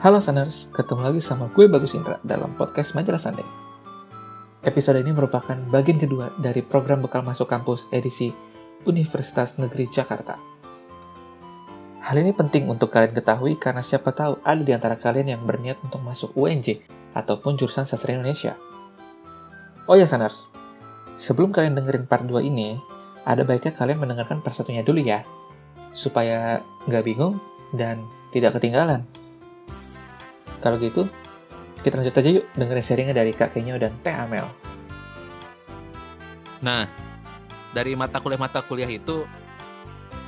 Halo Saners, ketemu lagi sama gue Bagus Indra dalam podcast Majalah Sunday. Episode ini merupakan bagian kedua dari program bekal masuk kampus edisi Universitas Negeri Jakarta. Hal ini penting untuk kalian ketahui karena siapa tahu ada di antara kalian yang berniat untuk masuk UNJ ataupun jurusan sastra Indonesia. Oh ya Saners, sebelum kalian dengerin part 2 ini, ada baiknya kalian mendengarkan part satunya dulu ya, supaya nggak bingung dan tidak ketinggalan. Kalau gitu, kita lanjut aja yuk dengerin sharingnya dari Kak Kenyo dan Teh Amel. Nah, dari mata kuliah-mata kuliah itu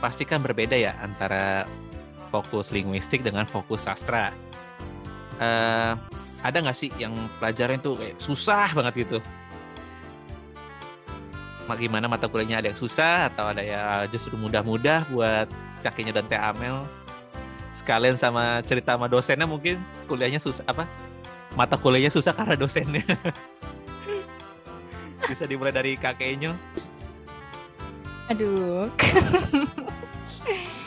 pasti kan berbeda ya antara fokus linguistik dengan fokus sastra. Uh, ada nggak sih yang pelajaran itu kayak susah banget gitu? Gimana mata kuliahnya ada yang susah atau ada yang justru mudah-mudah buat kakinya dan Teh Amel? Sekalian sama cerita sama dosennya mungkin kuliahnya susah apa? Mata kuliahnya susah karena dosennya. Bisa dimulai dari kakeknya. Aduh.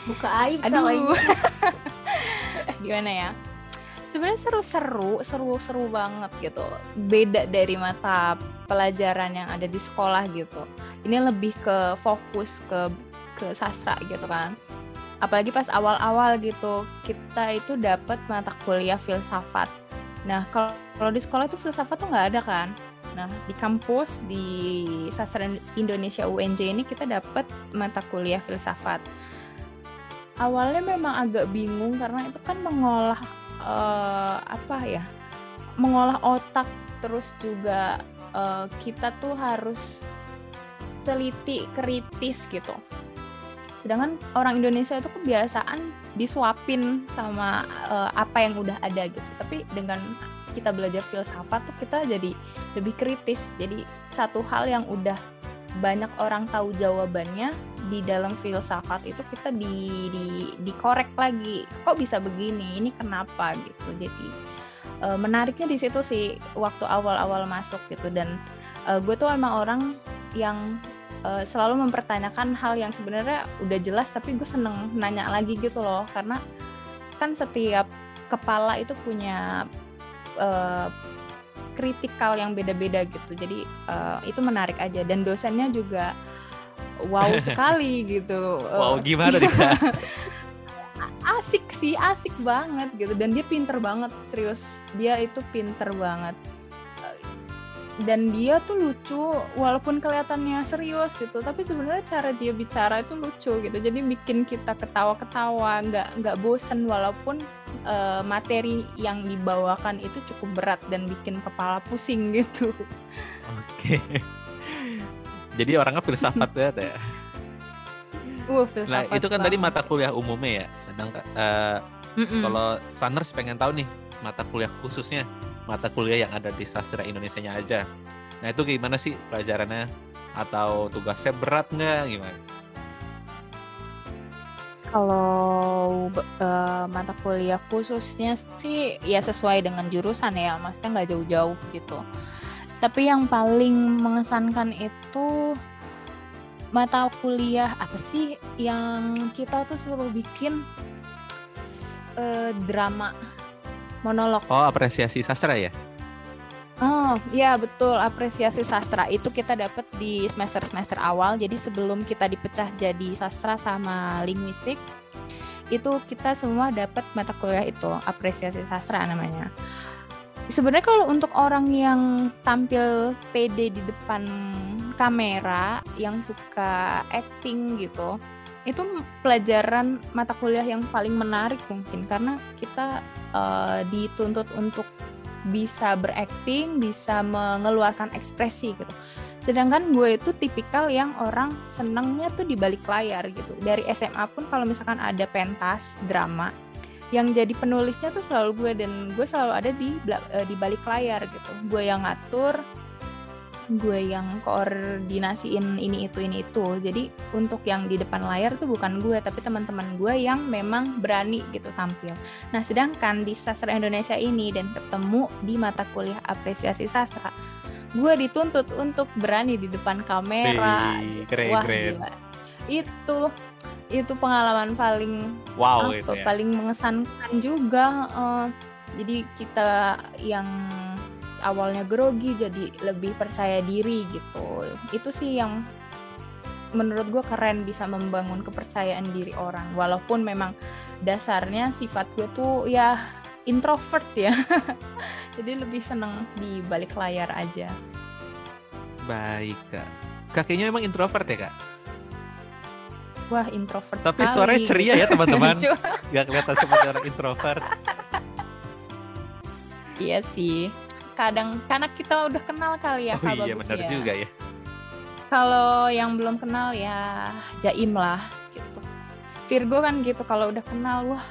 Buka aib aduh. gimana ya? Sebenarnya seru-seru seru-seru banget gitu. Beda dari mata pelajaran yang ada di sekolah gitu. Ini lebih ke fokus ke ke sastra gitu kan apalagi pas awal-awal gitu kita itu dapat mata kuliah filsafat. Nah kalau di sekolah itu filsafat tuh nggak ada kan? Nah di kampus di sastra Indonesia UNJ ini kita dapat mata kuliah filsafat. Awalnya memang agak bingung karena itu kan mengolah uh, apa ya mengolah otak terus juga uh, kita tuh harus teliti kritis gitu sedangkan orang Indonesia itu kebiasaan disuapin sama uh, apa yang udah ada gitu. Tapi dengan kita belajar filsafat tuh kita jadi lebih kritis. Jadi satu hal yang udah banyak orang tahu jawabannya di dalam filsafat itu kita di di dikorek lagi. Kok bisa begini? Ini kenapa? Gitu. Jadi e, menariknya di situ sih waktu awal-awal masuk gitu. Dan e, gue tuh emang orang yang uh, selalu mempertanyakan hal yang sebenarnya udah jelas tapi gue seneng nanya lagi gitu loh. Karena kan setiap kepala itu punya uh, kritikal yang beda-beda gitu. Jadi uh, itu menarik aja. Dan dosennya juga wow sekali gitu. Wow gimana nih asik sih asik banget gitu. Dan dia pinter banget serius. Dia itu pinter banget dan dia tuh lucu walaupun kelihatannya serius gitu tapi sebenarnya cara dia bicara itu lucu gitu. Jadi bikin kita ketawa-ketawa nggak nggak bosen walaupun uh, materi yang dibawakan itu cukup berat dan bikin kepala pusing gitu. Oke. Jadi orangnya filsafat ya? Teh Uh, filsafat nah itu kan banget. tadi mata kuliah umumnya ya? Sedang uh, mm -mm. kalau Sanders pengen tahu nih mata kuliah khususnya mata kuliah yang ada di sastra Indonesia-nya aja. Nah itu gimana sih pelajarannya? Atau tugasnya berat nggak gimana? Kalau uh, mata kuliah khususnya sih ya sesuai dengan jurusan ya, maksudnya nggak jauh-jauh gitu. Tapi yang paling mengesankan itu mata kuliah apa sih yang kita tuh suruh bikin uh, drama monolog. Oh, apresiasi sastra ya? Oh, ya betul, apresiasi sastra itu kita dapat di semester-semester awal. Jadi sebelum kita dipecah jadi sastra sama linguistik, itu kita semua dapat mata kuliah itu, apresiasi sastra namanya. Sebenarnya kalau untuk orang yang tampil pede di depan kamera, yang suka acting gitu, itu pelajaran mata kuliah yang paling menarik mungkin karena kita uh, dituntut untuk bisa berakting, bisa mengeluarkan ekspresi gitu. Sedangkan gue itu tipikal yang orang senengnya tuh di balik layar gitu. Dari SMA pun kalau misalkan ada pentas drama, yang jadi penulisnya tuh selalu gue dan gue selalu ada di eh, di balik layar gitu. Gue yang ngatur, gue yang koordinasiin ini itu ini itu. Jadi untuk yang di depan layar tuh bukan gue tapi teman-teman gue yang memang berani gitu tampil. Nah sedangkan di sastra Indonesia ini dan ketemu di mata kuliah apresiasi sastra gue dituntut untuk berani di depan kamera. Keren, wah keren. gila. Itu itu pengalaman paling wow apa, itu ya. paling mengesankan juga uh, jadi kita yang awalnya grogi jadi lebih percaya diri gitu. Itu sih yang menurut gue keren bisa membangun kepercayaan diri orang. Walaupun memang dasarnya sifat gue tuh ya introvert ya. Jadi lebih seneng di balik layar aja. Baik kak. Kakeknya emang introvert ya kak? Wah introvert tapi sekali, suaranya ceria ya teman-teman. Gak kelihatan seperti orang introvert. Iya sih kadang karena kita udah kenal kali ya oh Kak iya Bagus benar ya. juga ya Kalau yang belum kenal ya jaim lah gitu. Virgo kan gitu kalau udah kenal wah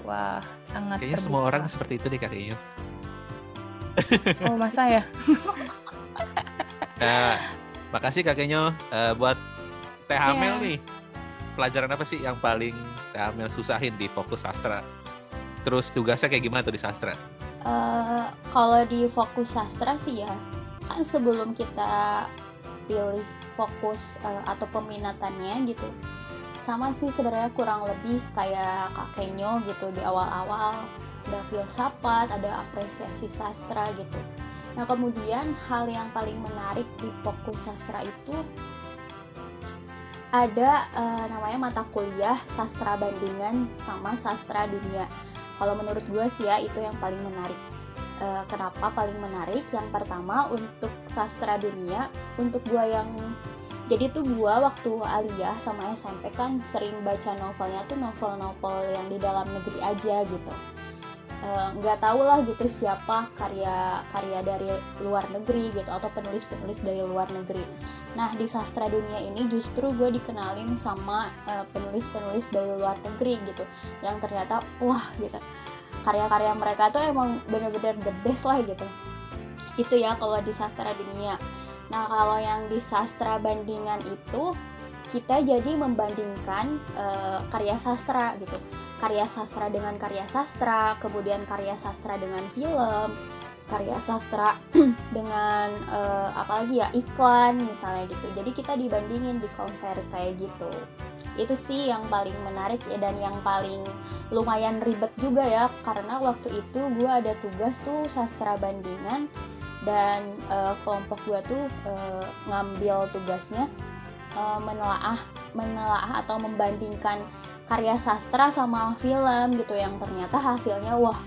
wah sangat kayaknya terbuka. semua orang seperti itu deh kakeknya Oh masa ya? Nah, makasih kakeknya eh, buat Teh Iya. nih. Pelajaran apa sih yang paling Teh Hamel susahin di fokus sastra? Terus tugasnya kayak gimana tuh di sastra? Eh, kalau di fokus sastra sih ya kan sebelum kita pilih fokus eh, atau peminatannya gitu sama sih sebenarnya kurang lebih kayak kakeknya gitu di awal-awal ada filsafat ada apresiasi sastra gitu. Nah kemudian hal yang paling menarik di fokus sastra itu ada eh, namanya mata kuliah sastra bandingan sama sastra dunia kalau menurut gue sih ya itu yang paling menarik. Eh, kenapa paling menarik? Yang pertama untuk sastra dunia untuk gue yang jadi tuh gue waktu aliyah sama SMP kan sering baca novelnya tuh novel-novel yang di dalam negeri aja gitu Eh, nggak tahu lah gitu siapa karya karya dari luar negeri gitu atau penulis-penulis dari luar negeri. Nah di sastra dunia ini justru gue dikenalin sama eh, penulis-penulis dari luar negeri gitu yang ternyata wah gitu. Karya-karya mereka tuh emang bener-bener the best lah gitu. Itu ya kalau di sastra dunia. Nah kalau yang di sastra bandingan itu kita jadi membandingkan eh, karya sastra gitu karya sastra dengan karya sastra kemudian karya sastra dengan film karya sastra dengan eh, apa lagi ya iklan misalnya gitu. Jadi kita dibandingin di compare kayak gitu. Itu sih yang paling menarik ya dan yang paling lumayan ribet juga ya karena waktu itu gue ada tugas tuh sastra bandingan dan eh, kelompok gue tuh eh, ngambil tugasnya eh, menelaah menelaah atau membandingkan karya sastra sama film gitu yang ternyata hasilnya wah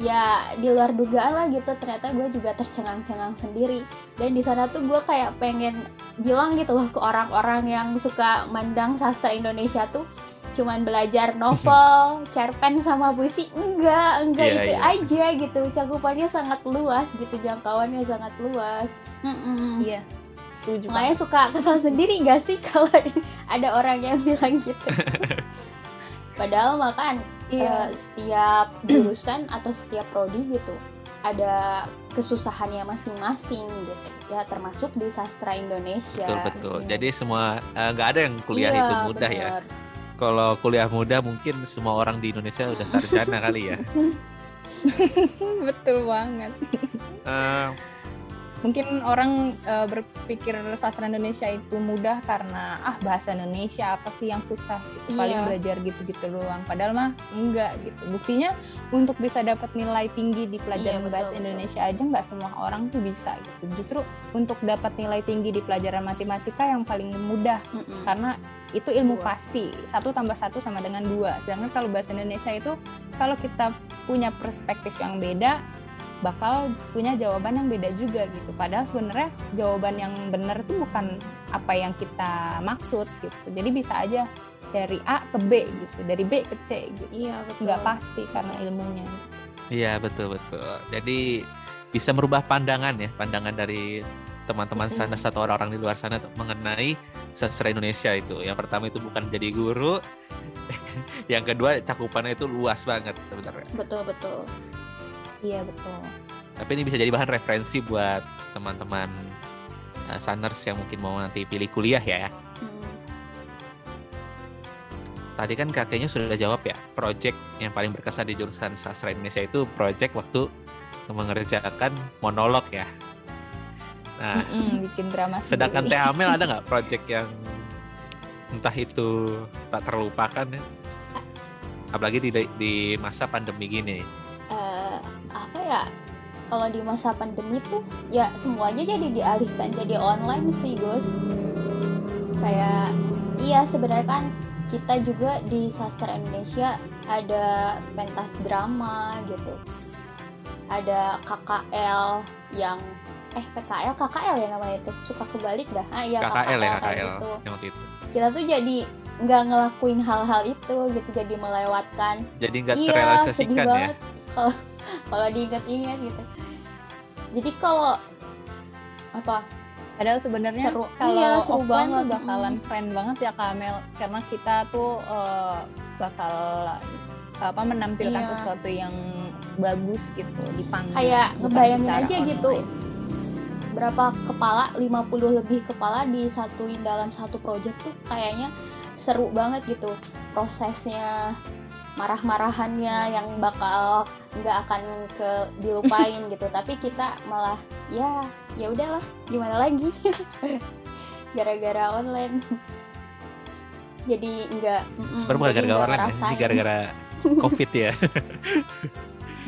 ya di luar dugaan lah gitu ternyata gue juga tercengang-cengang sendiri dan di sana tuh gue kayak pengen bilang gitu loh ke orang-orang yang suka mandang sastra Indonesia tuh cuman belajar novel, cerpen sama puisi enggak, enggak Iya, itu iya. aja gitu. Cakupannya sangat luas gitu, jangkauannya sangat luas. Iya, setuju. Makanya suka kesal sendiri gak sih kalau ada orang yang bilang gitu. Padahal makan Iya. setiap jurusan atau setiap prodi gitu ada kesusahannya masing-masing gitu ya termasuk di sastra Indonesia. Betul betul. gitu. Jadi semua eh, nggak ada yang kuliah Iya, itu mudah ya. bener. Kalau kuliah mudah mungkin semua orang di Indonesia udah sarjana kali ya. Betul banget. Eh, Mungkin orang eh, berpikir sastra Indonesia itu mudah karena ah bahasa Indonesia apa sih yang susah gitu. Paling Iya. belajar gitu-gitu doang. Padahal mah enggak gitu. Buktinya untuk bisa dapat nilai tinggi di pelajaran Iya, betul, bahasa betul. Indonesia aja nggak semua orang tuh bisa gitu. Justru untuk dapat nilai tinggi di pelajaran matematika yang paling mudah Mm-mm. karena itu ilmu Dua. pasti satu tambah satu sama dengan dua sedangkan kalau bahasa Indonesia itu kalau kita punya perspektif yang beda bakal punya jawaban yang beda juga gitu padahal sebenarnya jawaban yang benar itu bukan apa yang kita maksud gitu jadi bisa aja dari A ke B gitu dari B ke C gitu Iya betul. nggak pasti karena ilmunya Iya betul betul. Jadi bisa merubah pandangan ya, pandangan dari teman-teman sana satu orang-orang di luar sana mengenai sastra Indonesia itu. Yang pertama itu bukan jadi guru, yang kedua cakupannya itu luas banget sebenarnya. Betul betul. Iya betul Tapi ini bisa jadi bahan referensi buat teman-teman uh, Saners yang mungkin mau nanti pilih kuliah ya. Tadi kan kakeknya sudah jawab ya, project yang paling berkesan di jurusan sastra Indonesia itu project waktu mengerjakan monolog ya. Nah, Mm-mm, bikin drama Sedangkan. Teh Amel ada nggak project yang entah itu tak terlupakan ya? Apalagi di di masa pandemi gini. Ya kalau di masa pandemi tuh ya semuanya jadi dialihkan jadi online sih Gus. Kayak iya sebenarnya kan kita juga di sastra Indonesia ada pentas drama gitu. Ada KKL yang eh PKL KKL ya namanya itu. Suka kebalik dah. Ah iya KKL, KKL ya KKL gitu. yang waktu itu. Kita tuh jadi nggak ngelakuin hal-hal itu gitu jadi melewatkan. Jadi nggak iya, terrealisasikan ya? kalau kalau diingat-ingat gitu jadi kalau apa Padahal sebenarnya kalau iya, seru banget bakalan hmm. keren banget ya Kamel karena kita tuh uh, bakal apa menampilkan iya. sesuatu yang bagus gitu di panggung. Kayak ngebayangin aja online. gitu. Berapa kepala 50 lebih kepala disatuin dalam satu project tuh kayaknya seru banget gitu prosesnya marah-marahannya yang bakal nggak akan ke dilupain gitu. Tapi kita malah ya ya udahlah gimana lagi? Gara-gara online. Jadi nggak sebenarnya bukan gara-gara online ya ini gara-gara covid ya.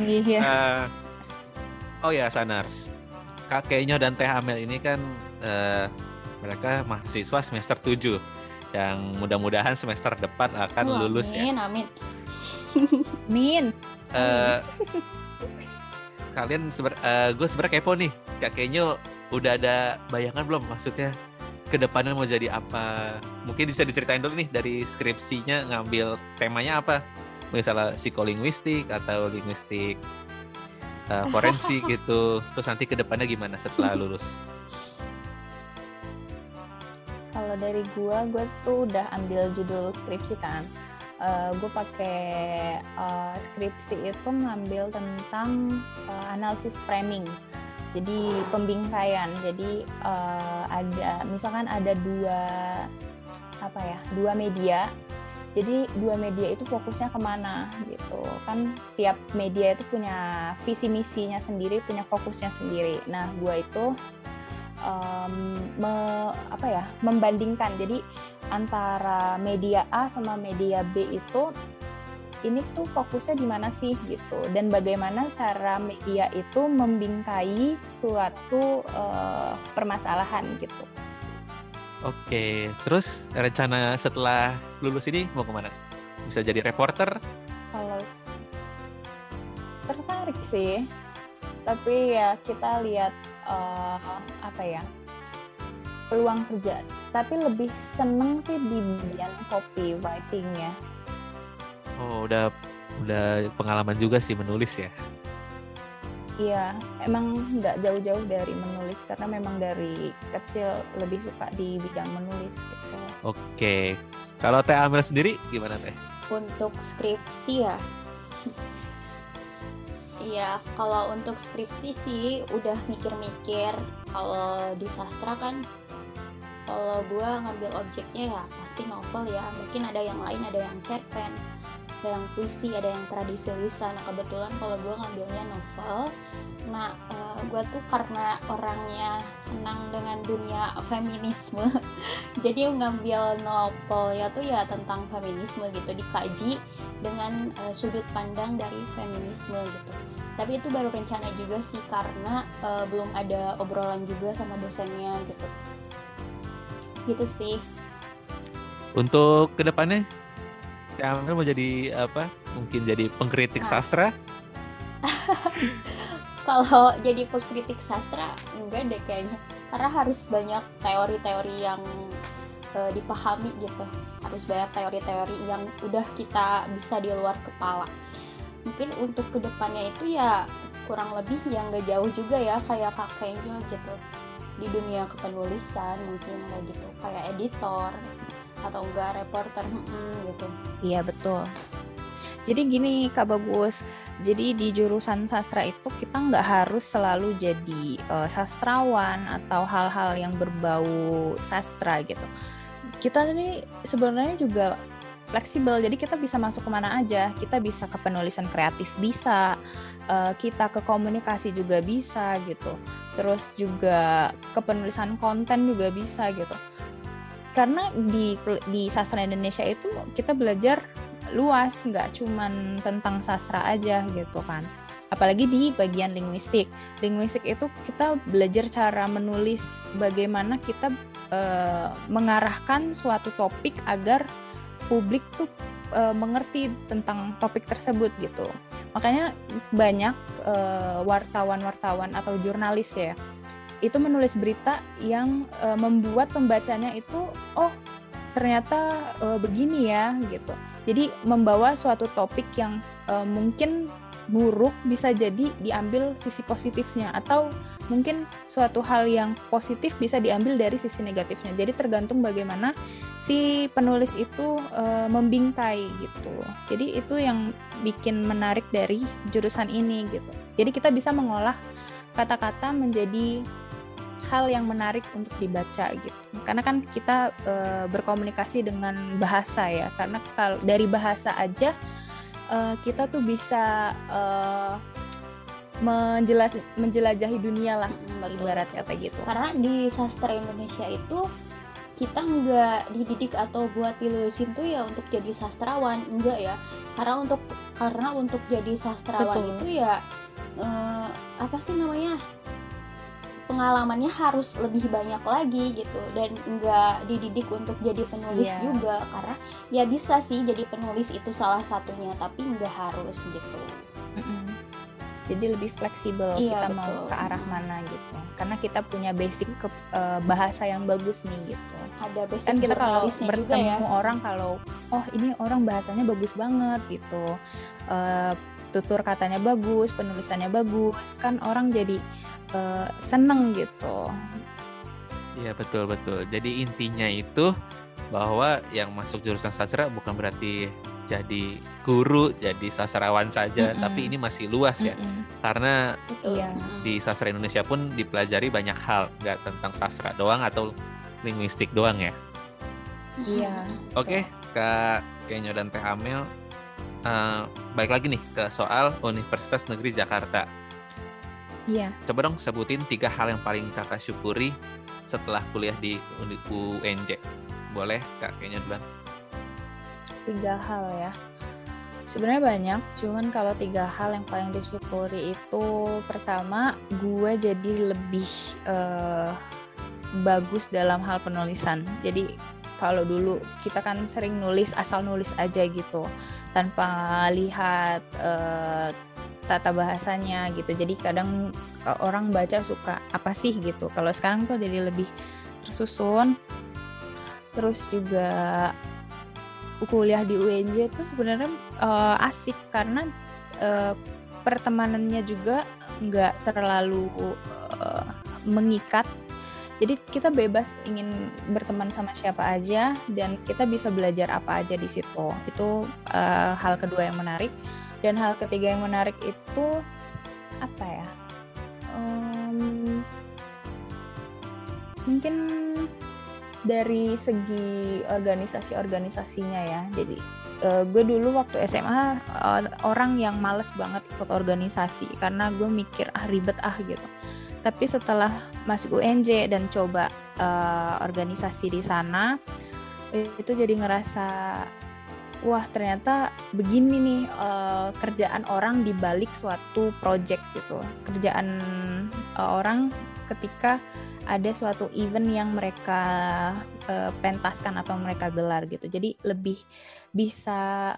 Iya. Uh, oh ya Sanars. Kakeknya dan Teh Amel ini kan uh, mereka mahasiswa semester 7 yang mudah-mudahan semester depan akan oh, lulus amin, ya. Amin, Min. Uh, kalian seber, uh, gue sebenarnya kepo nih. Kakeknya udah ada bayangan belum maksudnya ke depannya mau jadi apa? Mungkin bisa diceritain dulu nih dari skripsinya ngambil temanya apa? Misalnya psikolinguistik atau linguistik uh, forensik gitu. Terus nanti ke depannya gimana setelah lulus? Kalau dari gue, gue tuh udah ambil judul skripsi kan uh, gue pakai uh, skripsi itu ngambil tentang uh, analisis framing. Jadi pembingkaian. Jadi uh, ada misalkan ada dua apa ya dua media. Jadi dua media itu fokusnya ke mana gitu. Kan setiap media itu punya visi misinya sendiri punya fokusnya sendiri. Nah gue itu um, me, apa ya membandingkan. Jadi antara media A sama media B itu ini tuh fokusnya di mana sih gitu dan bagaimana cara media itu membingkai suatu uh, permasalahan gitu. Oke, terus rencana setelah lulus ini mau ke mana? Bisa jadi reporter? Kalau tertarik sih, tapi ya kita lihat uh, apa ya peluang kerja tapi lebih seneng sih di bagian copywritingnya oh udah udah pengalaman juga sih menulis ya Iya, emang nggak jauh-jauh dari menulis karena memang dari kecil lebih suka di bidang menulis gitu. Oke, kalau Teh Amel sendiri gimana Teh? Untuk skripsi ya, Iya, kalau untuk skripsi sih udah mikir-mikir. Kalau di sastra kan kalau gue ngambil objeknya ya pasti novel ya. Mungkin ada yang lain ada yang cerpen ada yang puisi ada yang tradisi lisan. Nah kebetulan kalau gue ngambilnya novel nah uh, eh, gue tuh karena orangnya senang dengan dunia feminisme jadi ngambil novel ya tuh ya tentang feminisme gitu dikaji dengan uh, sudut pandang dari feminisme gitu. Tapi itu baru rencana juga sih karena uh, belum ada obrolan juga sama dosennya gitu gitu sih. Untuk ke depannya? Amel mau jadi apa? Mungkin jadi pengkritik nah. sastra? Kalau jadi pengkritik sastra enggak deh kayaknya. Karena harus banyak teori-teori yang uh, dipahami gitu. Harus banyak teori-teori yang udah kita bisa di luar kepala. Mungkin untuk ke depannya itu ya kurang lebih yang gak jauh juga ya kayak kakeknya gitu di dunia kepenulisan mungkin kayak gitu. Kayak editor atau enggak reporter gitu. Iya betul. Jadi gini Kak Bagus, jadi di jurusan sastra itu kita nggak harus selalu jadi uh, sastrawan atau hal-hal yang berbau sastra gitu. Kita ini sebenarnya juga fleksibel, jadi kita bisa masuk ke mana aja. Kita bisa ke penulisan kreatif bisa, uh, kita ke komunikasi juga bisa gitu terus juga kepenulisan konten juga bisa gitu karena di di sastra Indonesia itu kita belajar luas nggak cuman tentang sastra aja gitu kan apalagi di bagian linguistik. Linguistik itu kita belajar cara menulis bagaimana kita uh, mengarahkan suatu topik agar publik tuh uh, mengerti tentang topik tersebut gitu. Makanya banyak wartawan-wartawan uh, atau jurnalis ya itu menulis berita yang uh, membuat pembacanya itu oh ternyata begini ya gitu. Jadi membawa suatu topik yang mungkin buruk bisa jadi diambil sisi positifnya atau mungkin suatu hal yang positif bisa diambil dari sisi negatifnya. Jadi tergantung bagaimana si penulis itu e, membingkai gitu. Jadi itu yang bikin menarik dari jurusan ini gitu. Jadi kita bisa mengolah kata-kata menjadi hal yang menarik untuk dibaca gitu. Karena kan kita e, berkomunikasi dengan bahasa ya. Karena kalau dari bahasa aja e, kita tuh bisa e, menjelas menjelajahi dunia lah Betul. ibarat kata gitu. Karena di sastra Indonesia itu kita nggak dididik atau buat dilulusin tuh ya untuk jadi sastrawan enggak ya karena untuk karena untuk jadi sastrawan Betul. itu ya eh, apa sih namanya pengalamannya harus lebih banyak lagi gitu dan nggak dididik untuk jadi penulis yeah. juga karena ya bisa sih jadi penulis itu salah satunya tapi nggak harus gitu mm -mm. jadi lebih fleksibel iya, kita betul. mau ke arah mana gitu karena kita punya basic ke uh, bahasa yang bagus nih gitu ada basic kan kita kalau bertemu ya? orang kalau oh ini orang bahasanya bagus banget gitu uh, tutur katanya bagus penulisannya bagus kan orang jadi uh, seneng gitu. Iya betul betul. Jadi intinya itu bahwa yang masuk jurusan sastra bukan berarti jadi guru, jadi sastrawan saja, mm -mm. tapi ini masih luas ya. Mm -mm. Karena iya. di sastra Indonesia pun dipelajari banyak hal, nggak tentang sastra doang atau linguistik doang ya. Iya. Oke, okay, Kak Kenyo dan Teh Amel, uh, balik lagi nih ke soal Universitas Negeri Jakarta Iya. Coba dong sebutin tiga hal yang paling kakak syukuri setelah kuliah di UNJ. Boleh kak kayaknya duluan. Tiga hal ya. Sebenarnya banyak, cuman kalau tiga hal yang paling disyukuri itu pertama gue jadi lebih uh, bagus dalam hal penulisan. Jadi kalau dulu kita kan sering nulis asal nulis aja gitu tanpa lihat uh, tata bahasanya gitu. Jadi kadang orang baca suka apa sih? gitu. Kalau sekarang tuh jadi lebih tersusun. Terus juga kuliah di UNJ itu sebenarnya uh, asik karena uh, pertemanannya juga nggak terlalu uh, mengikat jadi kita bebas ingin berteman sama siapa aja dan kita bisa belajar apa aja di situ. Itu uh, hal kedua yang menarik. Dan hal ketiga yang menarik itu apa ya? Um, mungkin dari segi organisasi-organisasinya ya. Jadi uh, gue dulu waktu SMA uh, orang yang males banget ikut organisasi karena gue mikir ah ribet ah gitu tapi setelah masuk UNJ dan coba uh, organisasi di sana itu jadi ngerasa wah ternyata begini nih uh, kerjaan orang di balik suatu project gitu. Kerjaan uh, orang ketika ada suatu event yang mereka uh, pentaskan atau mereka gelar gitu. Jadi lebih bisa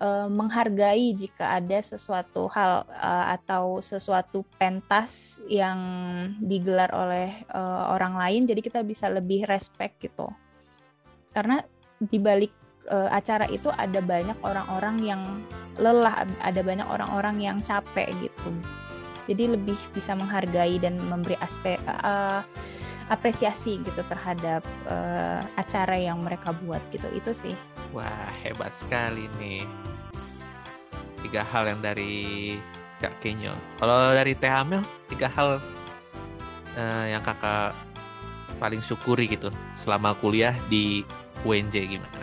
uh, menghargai jika ada sesuatu hal uh, atau sesuatu pentas yang digelar oleh uh, orang lain jadi kita bisa lebih respect gitu karena di balik uh, acara itu ada banyak orang-orang yang lelah, ada banyak orang-orang yang capek gitu. Jadi lebih bisa menghargai dan memberi aspek uh, apresiasi gitu terhadap uh, acara yang mereka buat gitu. Itu sih. Wah, hebat sekali nih. Tiga hal yang dari Kak Kenyo. Kalau dari Teh Amel, tiga hal uh, yang kakak paling syukuri gitu selama kuliah di UNJ gimana?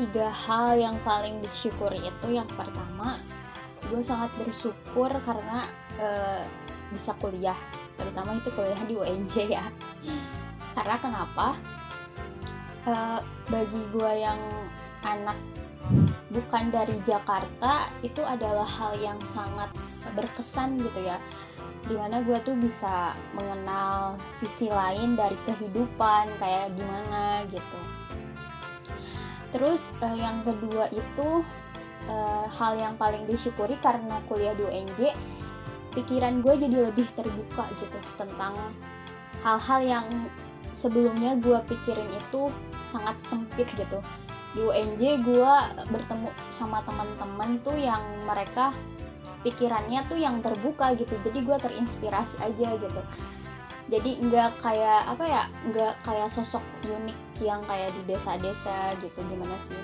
tiga hal yang paling disyukuri itu yang pertama gue sangat bersyukur karena uh, bisa kuliah terutama itu kuliah di UNJ ya karena kenapa uh, bagi gue yang anak bukan dari Jakarta itu adalah hal yang sangat berkesan gitu ya. Di mana gue tuh bisa mengenal sisi lain dari kehidupan kayak gimana gitu. Terus uh, yang kedua itu uh, hal yang paling disyukuri karena kuliah di UNJ pikiran gue jadi lebih terbuka gitu tentang hal-hal yang sebelumnya gue pikirin itu sangat sempit gitu. Di UNJ gue bertemu sama teman-teman tuh yang mereka pikirannya tuh yang terbuka gitu. Jadi gue terinspirasi aja gitu. Jadi nggak kayak apa ya nggak kayak sosok unik yang kayak di desa-desa gitu gimana sih.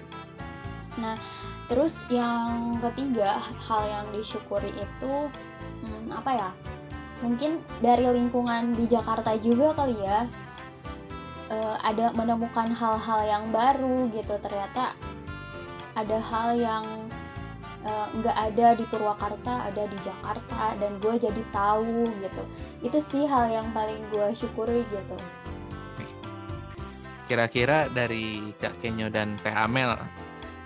Nah terus yang ketiga hal yang disyukuri itu hmm, apa ya mungkin dari lingkungan di Jakarta juga kali ya uh, ada menemukan hal-hal yang baru gitu. Ternyata ada hal yang eh, nggak uh, ada di Purwakarta ada di Jakarta dan gue jadi tahu gitu. Itu sih hal yang paling gue syukuri gitu. Kira-kira dari Kak Kenyo dan Teh Amel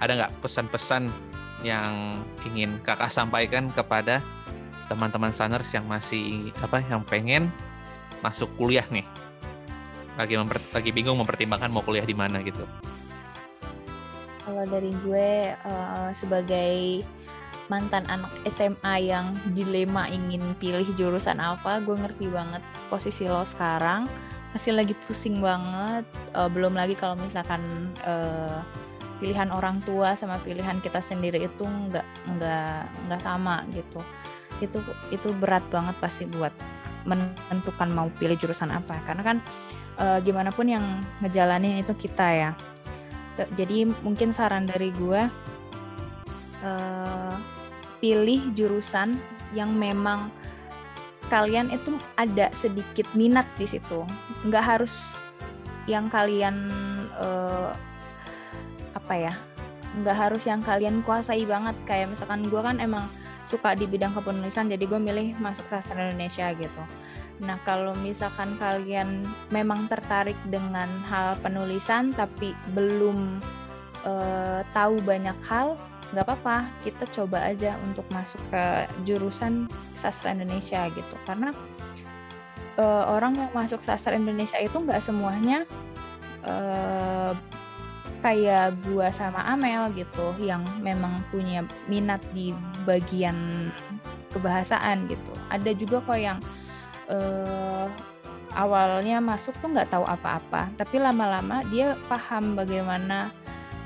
ada nggak pesan-pesan yang ingin kakak sampaikan kepada teman-teman Saners yang masih apa yang pengen masuk kuliah nih lagi memper, lagi bingung mempertimbangkan mau kuliah di mana gitu. Kalau dari gue uh, sebagai mantan anak SMA yang dilema ingin pilih jurusan apa gue ngerti banget posisi lo sekarang. Masih lagi pusing banget uh, belum lagi kalau misalkan uh, pilihan orang tua sama pilihan kita sendiri itu nggak nggak nggak sama gitu. Itu itu berat banget pasti buat menentukan mau pilih jurusan apa. Karena kan uh, gimana pun yang ngejalanin itu kita ya. Jadi mungkin saran dari gue uh, pilih jurusan yang memang kalian itu ada sedikit minat di situ. Nggak harus yang kalian uh, apa ya nggak harus yang kalian kuasai banget. Kayak misalkan gue kan emang suka di bidang kepenulisan jadi gue milih masuk sastra Indonesia gitu nah kalau misalkan kalian memang tertarik dengan hal penulisan tapi belum uh, tahu banyak hal nggak apa-apa kita coba aja untuk masuk ke jurusan sastra Indonesia gitu karena uh, orang yang masuk sastra Indonesia itu nggak semuanya uh, kayak gua sama Amel gitu yang memang punya minat di bagian kebahasaan gitu. Ada juga kok yang uh, awalnya masuk tuh nggak tahu apa-apa, tapi lama-lama dia paham bagaimana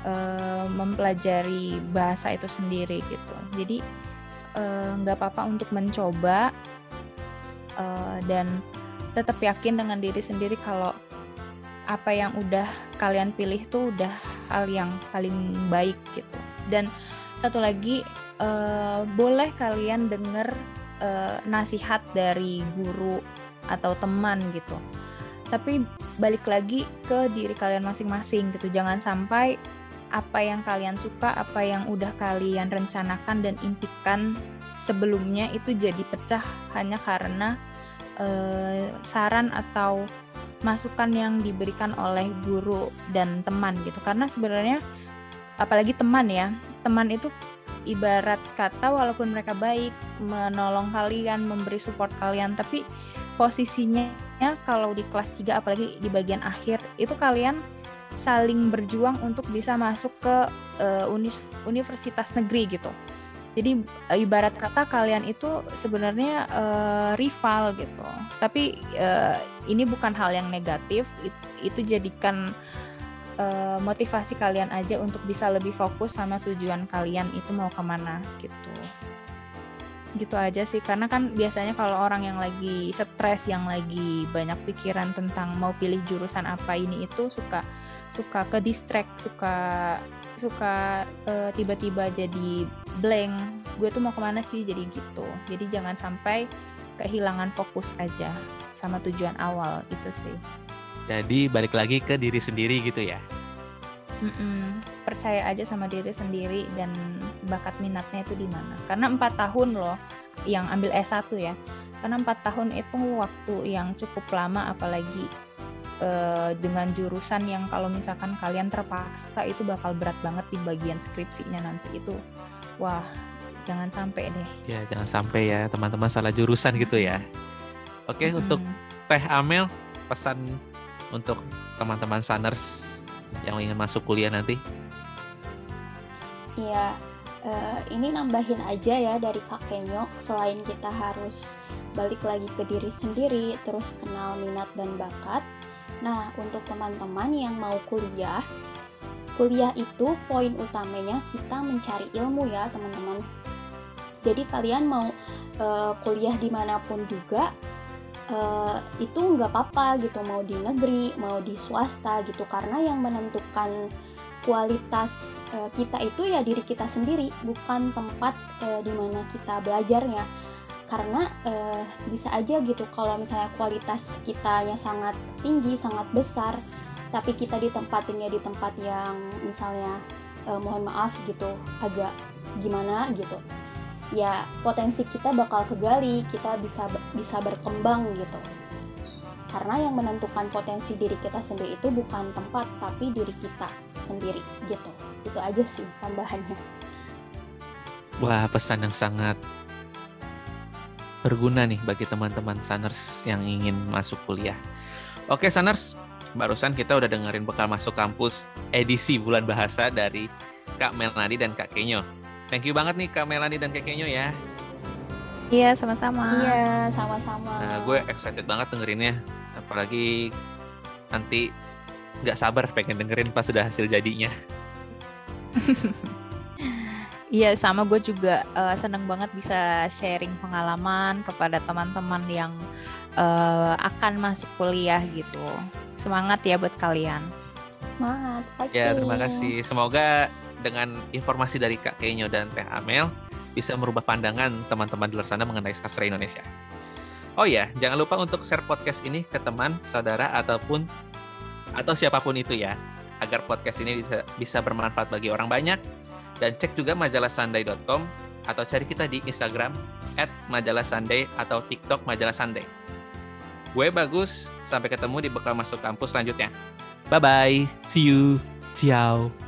uh, mempelajari bahasa itu sendiri gitu. Jadi nggak uh, apa-apa untuk mencoba uh, dan tetap yakin dengan diri sendiri kalau apa yang udah kalian pilih tuh udah hal yang paling baik gitu dan satu lagi uh, boleh kalian denger uh, nasihat dari guru atau teman gitu. Tapi balik lagi ke diri kalian masing-masing gitu. Jangan sampai apa yang kalian suka apa yang udah kalian rencanakan dan impikan sebelumnya itu jadi pecah hanya karena uh, saran atau masukan yang diberikan oleh guru dan teman gitu. Karena sebenarnya apalagi teman ya teman itu ibarat kata walaupun mereka baik menolong kalian memberi support kalian tapi posisinya kalau di kelas 3 apalagi di bagian akhir itu kalian saling berjuang untuk bisa masuk ke uh, universitas negeri gitu jadi eh, ibarat kata kalian itu sebenarnya uh, rival gitu. Tapi uh, ini bukan hal yang negatif. It, itu jadikan uh, motivasi kalian aja untuk bisa lebih fokus sama tujuan kalian itu mau ke mana gitu. Gitu aja sih. Karena kan biasanya kalau orang yang lagi stres, yang lagi banyak pikiran tentang mau pilih jurusan apa ini itu suka suka ke distract, suka suka uh, tiba-tiba jadi blank gue tuh mau ke mana sih jadi gitu jadi jangan sampai kehilangan fokus aja sama tujuan awal itu sih jadi balik lagi ke diri sendiri gitu ya? Mm-mm. percaya aja sama diri sendiri dan bakat minatnya itu di mana. Karena empat tahun loh yang ambil S1 ya. Karena empat tahun itu waktu yang cukup lama apalagi uh, dengan jurusan yang kalau misalkan kalian terpaksa itu bakal berat banget di bagian skripsinya nanti itu. Wah jangan sampai deh. Ya jangan sampai ya teman-teman salah jurusan gitu ya. Oke hmm. untuk Teh Amel pesan untuk teman-teman Saners yang ingin masuk kuliah nanti Iya, uh, ini nambahin aja ya dari Kak Kenyok. Selain kita harus balik lagi ke diri sendiri, terus kenal minat dan bakat. Nah, untuk teman-teman yang mau kuliah, kuliah itu poin utamanya kita mencari ilmu ya teman-teman. Jadi kalian mau uh, kuliah di mana pun juga, uh, itu nggak apa-apa gitu mau di negeri mau di swasta gitu. Karena yang menentukan kualitas uh, kita itu ya diri kita sendiri bukan tempat uh, di mana kita belajarnya. Karena uh, bisa aja gitu kalau misalnya kualitas kitanya sangat tinggi sangat besar tapi kita ditempatinnya di tempat yang misalnya uh, mohon maaf gitu agak gimana gitu ya potensi kita bakal kegali kita bisa bisa berkembang gitu. Karena yang menentukan potensi diri kita sendiri itu bukan tempat tapi diri kita sendiri gitu. Itu aja sih tambahannya. Wah pesan yang sangat berguna nih bagi teman-teman Saners yang ingin masuk kuliah. Oke Saners barusan kita udah dengerin bekal masuk kampus edisi bulan bahasa dari Kak Melnadi dan Kak Kenyo Thank you banget nih Kak Melani dan Kak Kenyo ya. Iya, sama-sama. Iya, sama-sama. Nah, gue excited banget dengerinnya. Apalagi nanti nggak sabar pengen dengerin pas sudah hasil jadinya. Iya, sama gue juga uh, seneng banget bisa sharing pengalaman kepada teman-teman yang uh, akan masuk kuliah gitu. Semangat ya buat kalian. Semangat. Fighting. Ya, terima kasih. Semoga dengan informasi dari Kak Kenyo dan Teh Amel bisa merubah pandangan teman-teman di luar sana mengenai sastra Indonesia. Oh ya, jangan lupa untuk share podcast ini ke teman, saudara, ataupun atau siapa pun itu ya, agar podcast ini bisa, bisa bermanfaat bagi orang banyak dan cek juga majalah sunday.com atau cari kita di Instagram at atau TikTok majalah sunday. Gue bagus, sampai ketemu di bekal masuk kampus selanjutnya. Bye-bye, see you, ciao.